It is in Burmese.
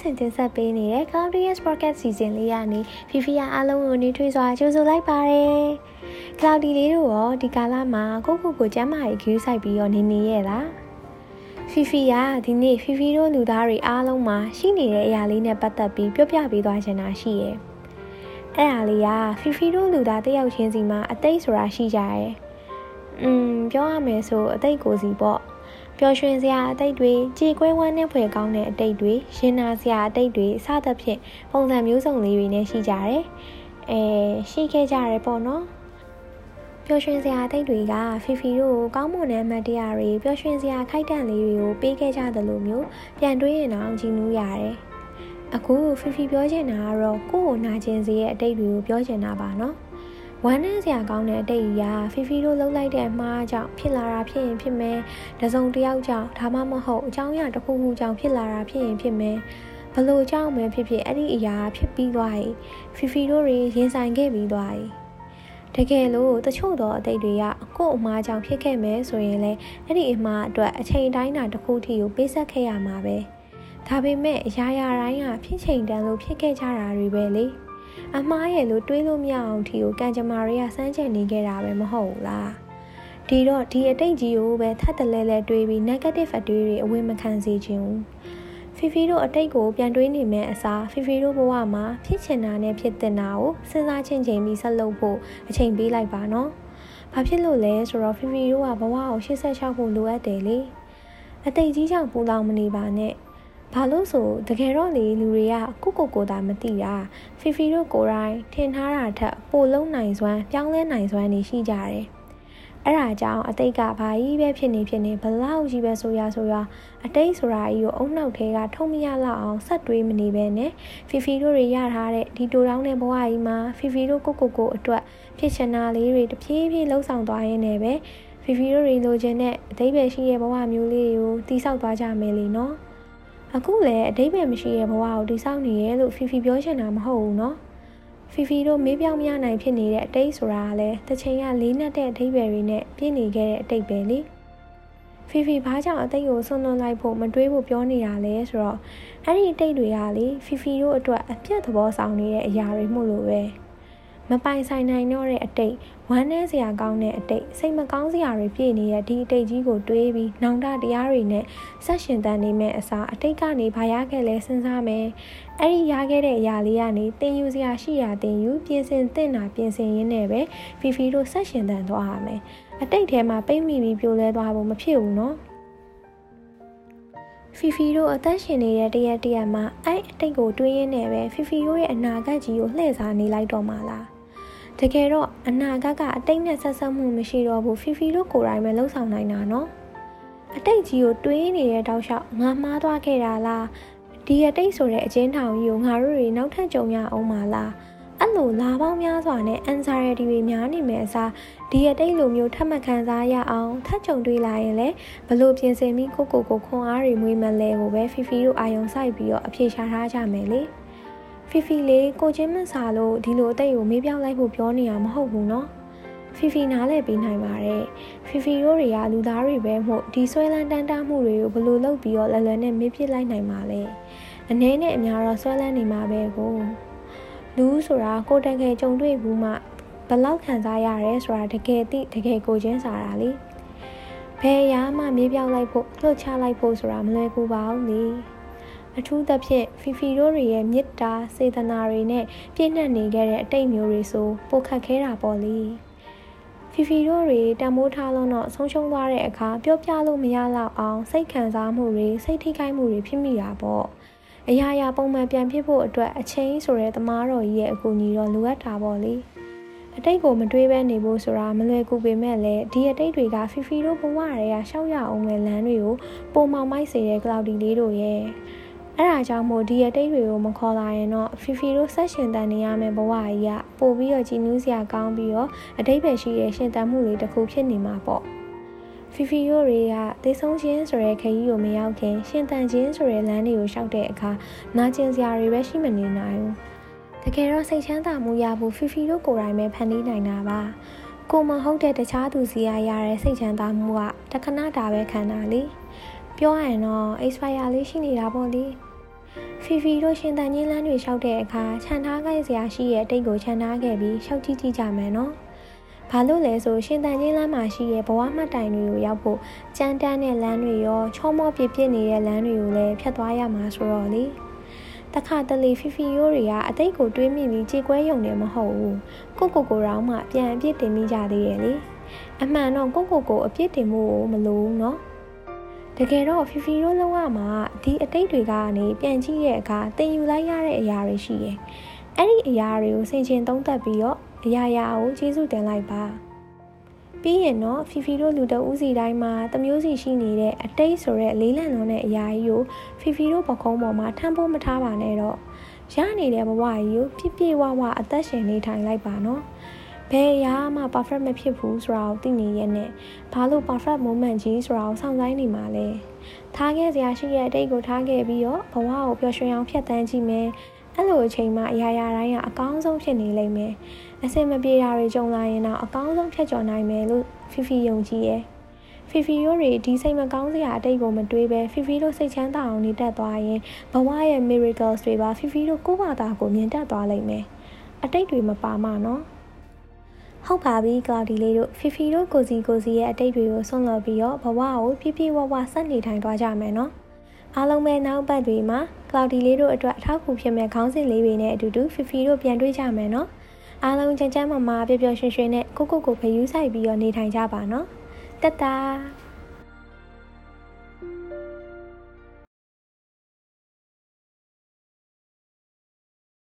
ဆင်တင်ဆက်ပေးနေတဲ့ Cloudius Podcast Season လေးရနေဖီဖီယာအားလုံးကိုနေထွေးစွာကြိုဆိုလိုက်ပါတယ်။ Cloudy လေးတို့ရောဒီကာလမှာကိုကိုကိုကျမ်းမာရေးဂရုစိုက်ပြီးတော့နေနေရဲ့လား။ဖီဖီယာဒီနေ့ဖီဖီတို့လူသားတွေအားလုံးမှာရှိနေတဲ့အရာလေးနဲ့ပတ်သက်ပြီးပြောပြပေးသွားချင်တာရှိရဲ့။အဲ့ဒါလေးကဖီဖီတို့လူသားတယောက်ချင်းစီမှာအသိဆိုတာရှိကြရဲ့။อืมပြောရမယ်ဆိုအသိကိုစီပေါ့။ ပျော်ရွှင်စရာအတိတ်တွေကြေကွဲဝမ်းနဲ့ဖွယ်ကောင်းတဲ့အတိတ်တွေရင်နာစရာအတိတ်တွေစသဖြင့်ပုံစံမျိုးစုံလေးတွေနဲ့ရှိကြတယ်။အဲရှိခဲ့ကြတယ်ပေါ့နော်။ပျော်ရွှင်စရာအတိတ်တွေကဖီဖီတို့ကိုကောင်းမွန်တဲ့အမတ်တရားတွေပျော်ရွှင်စရာခိုက်တန့်လေးတွေကိုပေးခဲ့ကြတယ်လို့မျိုးပြန်တွေးရင်တော့ကြည်နူးရတယ်။အခုဖီဖီပြောချင်တာကတော့ကိုယ့်ကိုနာကျင်စေရဲ့အတိတ်တွေကိုပြောချင်တာပါနော်။ ဝမ်းနည်းစရာကောင်းတဲ့အတိတ်အရာဖီဖီတို့လှုပ်လိုက်တဲ့အမှားကြောင့်ဖြစ်လာတာဖြစ်ရင်ဖြစ်မယ်။တစုံတစ်ယောက်ကြောင့်ဒါမှမဟုတ်အကြောင်းအရာတစ်ခုခုကြောင့်ဖြစ်လာတာဖြစ်ရင်ဖြစ်မယ်။ဘလို့ကြောင့်ပဲဖြစ်ဖြစ်အဲ့ဒီအရာဖြစ်ပြီးသွားရင်ဖီဖီတို့တွေရင်ဆိုင်ခဲ့ပြီးသွားရင်တကယ်လို့တချို့သောအတိတ်တွေကကို့အမှားကြောင့်ဖြစ်ခဲ့မယ်ဆိုရင်လည်းအဲ့ဒီအမှားအတွက်အချိန်တိုင်းတာတစ်ခုထိကိုပေးဆက်ခဲ့ရမှာပဲ။ဒါပေမဲ့အရာရာတိုင်းကဖြစ်ချိန်တန်လို့ဖြစ်ခဲ့ကြတာတွေပဲလေ။ အမားရဲ့လို့တွေးလို့မရအောင်ထီကိုကံကြမ္မာတွေကစမ်းချင်နေခဲ့တာပဲမဟုတ်ဘူးလားဒီတော့ဒီအတိတ်ကြီးကိုပဲထပ်တလဲလဲတွေးပြီး negative အတွေးတွေအဝေးမခံစေချင်ဘူးဖီဖီတို့အတိတ်ကိုပြန်တွေးနေမဲ့အစားဖီဖီတို့ဘဝမှာဖြစ်ချင်တာနဲ့ဖြစ်တင်တာကိုစဉ်းစားချင်းချင်းပြီးဆက်လုပ်ဖို့အချိန်ပေးလိုက်ပါနော်။ဘာဖြစ်လို့လဲဆိုတော့ဖီဖီတို့ကဘဝကိုရှေ့ဆက်လျှောက်ဖို့လိုအပ်တယ်လေ။အတိတ်ကြီးကြောင့်ပူလောင်မနေပါနဲ့။ ဘာလို့ဆိုတကယ်တော့လေလူတွေကကိုကိုကိုသာမသိတာဖီဖီတို့ကိုယ်တိုင်ထင်ထားတာထက်ပိုလုံးနိုင်စွမ်းပြောင်းလဲနိုင်စွမ်းနေရှိကြတယ်အဲ့ဒါကြောင့်အတိတ်ကဘာကြီးပဲဖြစ်နေဖြစ်နေဘလောက်ကြီးပဲဆိုရဆိုရအတိတ်ဆိုတာကြီးကိုအုံနောက်ထဲကထုံမရလောက်အောင်ဆက်တွေးမနေပဲနဲ့ဖီဖီတို့တွေရထားတဲ့ဒီတိုတောင်းတဲ့ဘဝကြီးမှာဖီဖီတို့ကိုကိုကိုအတွက်ဖြစ်ချင်တာလေးတွေတဖြည်းဖြည်းလှုပ်ဆောင်သွားရင်းနဲ့ပဲဖီဖီတို့တွေလိုချင်တဲ့အသေးပဲရှိတဲ့ဘဝမျိုးလေးတွေကိုတိဆောက်သွားကြမယ်လေနော် အခုလည်းအတိတ်ပဲမရှိတဲ့ဘဝကိုတည်ဆောက်နေရလို့ဖီဖီပြောချင်တာမဟုတ်ဘူးနော်ဖီဖီတို့မေးပြောင်းမရနိုင်ဖြစ်နေတဲ့အတိတ်ဆိုတာကလည်းတစ်ချိန်ကလေးနက်တဲ့အတိတ်ပဲတွေနဲ့ပြည့်နေခဲ့တဲ့အတိတ်ပဲလေဖီဖီဘာကြောင့်အတိတ်ကိုဆွန့်လွန်လိုက်ဖို့မတွေးဖို့ပြောနေတာလဲဆိုတော့အဲ့ဒီအတိတ်တွေကလေဖီဖီတို့အတွက်အပြတ်သဘောဆောင်နေတဲ့အရာတွေမှုလို့ပဲ။ မပိုင်ဆိုင်နိုင်တော့တဲ့အတိတ်ဝမ်းနည်းစရာကောင်းတဲ့အတိတ်စိတ်မကောင်းစရာတွေပြည့်နေတဲ့ဒီအတိတ်ကြီးကိုတွေးပြီးနောင်တတရားတွေနဲ့ဆက်ရှင်တန်နေမဲ့အစားအတိတ်ကနေဘာရခဲ့လဲစဉ်းစားမယ်အဲ့ဒီရခဲ့တဲ့အရာလေးကနေတင်ယူစရာရှိရာတင်ယူပြင်ဆင်သင့်တာပြင်ဆင်ရင်းနဲ့ပဲဖီဖီတို့ဆက်ရှင်တန်သွားရမယ်အတိတ်ထဲမှာပိတ်မိပြီးပြိုလဲသွားဖို့မဖြစ်ဘူးနော်ဖီဖီတို့အသက်ရှင်နေတဲ့တရက်တရက်မှာအဲ့အတိတ်ကိုတွေးရင်းနဲ့ပဲဖီဖီတို့ရဲ့အနာဂတ်ကြီးကိုလှည့်စားနေလိုက်တော့မှာလား တကယ်တော့အနာဂတ်ကအတိတ်နဲ့ဆက်ဆက်မှုမရှိတော့ဘူးဖီဖီတို့ကိုယ်တိုင်ပဲလှုပ်ဆောင်နိုင်တာနော်အတိတ်ကြီးကိုတွေးနေတဲ့တောက်လျှောက်ငါမှားသွားခဲ့တာလားဒီအတိတ်ဆိုတဲ့အချင်းထောင်ကြီးကိုငါတို့တွေနောက်ထပ်ကြုံရအောင်မလားအဲ့လိုလာပေါင်းများစွာနဲ့ anxiety တွေများနေမယ်အစားဒီအတိတ်လိုမျိုးထပ်မခံစားရအောင်ထပ်ကြုံတွေ့လာရင်လည်းဘလို့ပြင်ဆင်ပြီးကိုကိုကိုခွန်အားတွေမွေးမလဲကိုပဲဖီဖီတို့အာယုံစိုက်ပြီးတော့အပြေရှားထားကြမယ်လေ။ ဖီဖီလေးကိုချင်းမစားလို့ဒီလိုအသိကိုမေးပြောင်းလိုက်ဖို့ပြောနေရမဟုတ်ဘူးနော်ဖီဖီနားလဲပေးနိုင်ပါတယ်ဖီဖီတို့တွေကလူသားတွေပဲမို့ဒီဆွဲလန်းတန်းတားမှုတွေကိုဘယ်လိုလုပ်ပြီးတော့လလနဲ့မေးပြစ်လိုက်နိုင်မှာလဲအနည်းနဲ့အများတော့ဆွဲလန်းနေမှာပဲကိုလူဆိုတာကိုတကယ်ကြုံတွေ့ဘူးမှဘလောက်ခံစားရရဲဆိုတာတကယ်သိတကယ်ကိုချင်းစားတာလေဘယ်ရာမှမေးပြောင်းလိုက်ဖို့လှုပ်ချလိုက်ဖို့ဆိုတာမလွယ်ကူပါဘူးလေ အထူးသဖြင့်ဖီဖီတို့တွေရဲ့မေတ္တာစေတနာတွေနဲ့ပြည့်နှက်နေခဲ့တဲ့အတိတ်မျိုးတွေဆိုပိုခက်ခဲတာပေါ့လေဖီဖီတို့တွေတံမိုးထားလို့တော့ဆုံးရှုံးသွားတဲ့အခါပြောပြလို့မရတော့အောင်စိတ်ခံစားမှုတွေစိတ်ထိခိုက်မှုတွေဖြစ်မိတာပေါ့အရာရာပုံမှန်ပြန်ဖြစ်ဖို့အတွက်အချင်းဆိုတဲ့သမားတော်ကြီးရဲ့အကူအညီတော့လိုအပ်တာပေါ့လေအတိတ်ကိုမတွေးဘဲနေဖို့ဆိုတာမလွယ်ကူပေမဲ့လည်းဒီအတိတ်တွေကဖီဖီတို့ဘဝတွေကရှောက်ရအောင်မဲ့လမ်းတွေကိုပုံမောင်မိုက်စေတဲ့ကလောက်ဒီလေးတို့ရဲ့ အဲ့ဒါကြောင့်မို့ဒီအတိတ်တွေကိုမခေါ်လာရင်တော့ဖီဖီတို့ဆက်ရှင်တန်နေရမယ့်ဘဝကြီးကပို့ပြီးတော့ကြည်နူးစရာကောင်းပြီးတော့အတိတ်ပဲရှိတဲ့ရှင်တန်မှုတွေတစ်ခုဖြစ်နေမှာပေါ့ဖီဖီတို့တွေကသေဆုံးခြင်းဆိုတဲ့ခရီးကိုမရောက်ခင်ရှင်တန်ခြင်းဆိုတဲ့လမ်းတွေကိုရှောက်တဲ့အခါနာကျင်စရာတွေပဲရှိမနေနိုင်ဘူးတကယ်တော့စိတ်ချမ်းသာမှုရဖို့ဖီဖီတို့ကိုယ်တိုင်ပဲဖန်တီးနိုင်တာပါကိုမဟုတ်တဲ့တခြားသူစီရရတဲ့စိတ်ချမ်းသာမှုကတခဏတာပဲခံတာလေ ပြောရရင်တော့ expire လေးရှိနေတာပေါ့လေဖီဖီတို့ရှင်တန်ကြီးလမ်းတွေလျှောက်တဲ့အခါခြံထားခဲ့စရာရှိရဲ့အတိတ်ကိုခြံထားခဲ့ပြီးရှောက်ကြည့်ကြည့်ကြမယ်နော်။ဘာလို့လဲဆိုရှင်တန်ကြီးလမ်းမှာရှိရဲ့ဘဝမှတ်တိုင်တွေကိုရောက်ဖို့ကြမ်းတမ်းတဲ့လမ်းတွေရောချောမောပြပြနေတဲ့လမ်းတွေကိုလည်းဖြတ်သွားရမှာဆိုတော့လေ။တခါတလေဖီဖီယိုးတွေကအတိတ်ကိုတွေးမိပြီးကြေကွဲယုံနေမဟုတ်ဘူး။ကိုကိုကိုရောင်းမှပြန်အပြစ်တင်မိကြသေးရဲ့လေ။အမှန်တော့ကိုကိုကိုအပြစ်တင်မှုကိုမလိုဘူးနော်။ တကယ်တော့ဖီဖီတို့လုံးဝမှာဒီအတိတ်တွေကနေပြန်ကြည့်တဲ့အခါတင်ယူလိုက်ရတဲ့အရာတွေရှိတယ်။အဲ့ဒီအရာတွေကိုဆင်ခြင်သုံးသပ်ပြီးတော့အရာရာကိုကျေးဇူးတင်လိုက်ပါ။ပြီးရင်တော့ဖီဖီတို့လူတအူးစီတိုင်းမှာတမျိုးစီရှိနေတဲ့အတိတ်ဆိုတဲ့လေးလံလုံးတဲ့အရာကြီးကိုဖီဖီတို့ပကုံးပေါ်မှာထမ်းဖို့မထားပါနဲ့တော့ရနေတဲ့ဘဝကြီးကိုပြည့်ပြည့်ဝဝအသက်ရှင်နေထိုင်လိုက်ပါနော်။ ဘယ်အရာမှ perfect မဖြစ်ဘူးဆိုတာကိုသိနေရဲ့နဲ့ဘာလို့ perfect moment ကြီးဆိုတာကိုစောင့်ဆိုင်နေမှာလဲထားခဲ့စရာရှိရဲ့အတိတ်ကိုထားခဲ့ပြီးတော့ဘဝကိုပျော်ရွှင်အောင်ဖြတ်သန်းကြည့်မယ်အဲ့လိုအချိန်မှအရာရာတိုင်းကအကောင်းဆုံးဖြစ်နေလိမ့်မယ်အစင်မပြေတာတွေကြုံလာရင်တော့အကောင်းဆုံးဖြတ်ကျော်နိုင်မယ်လို့ဖီဖီယုံကြည်ရဲ့ဖီဖီတို့တွေဒီစိတ်မကောင်းစရာအတိတ်ကိုမတွေးပဲဖီဖီတို့စိတ်ချမ်းသာအောင်နေတတ်သွားရင်ဘဝရဲ့ miracles တွေပါဖီဖီတို့ကိုယ့်ဘာသာကိုမြင်တတ်သွားလိမ့်မယ်အတိတ်တွေမပါမှနော် ဟုတ်ပါပြီကလောက်ဒီလေးတို့ဖီဖီတို့ကိုစီကိုစီရဲ့အတိတ်တွေကိုဆွန့်လွတ်ပြီးတော့ဘဝကိုပြည့်ပြည့်ဝဝဆက်နေထိုင်သွားကြမယ်နော်အားလုံးပဲနောက်ပတ်တွေမှာကလောက်ဒီလေးတို့အတွက်အထောက်အကူဖြစ်မဲ့ခေါင်းစဉ်လေးတွေနဲ့အတူတူဖီဖီတို့ပြန်တွေ့ကြမယ်နော်အားလုံးချမ်းချမ်းမာမာပျော်ပျော်ရွှင်ရွှင်နဲ့ကိုကိုကိုဖယူးဆိုင်ပြီးတော့နေထိုင်ကြပါနော်တတ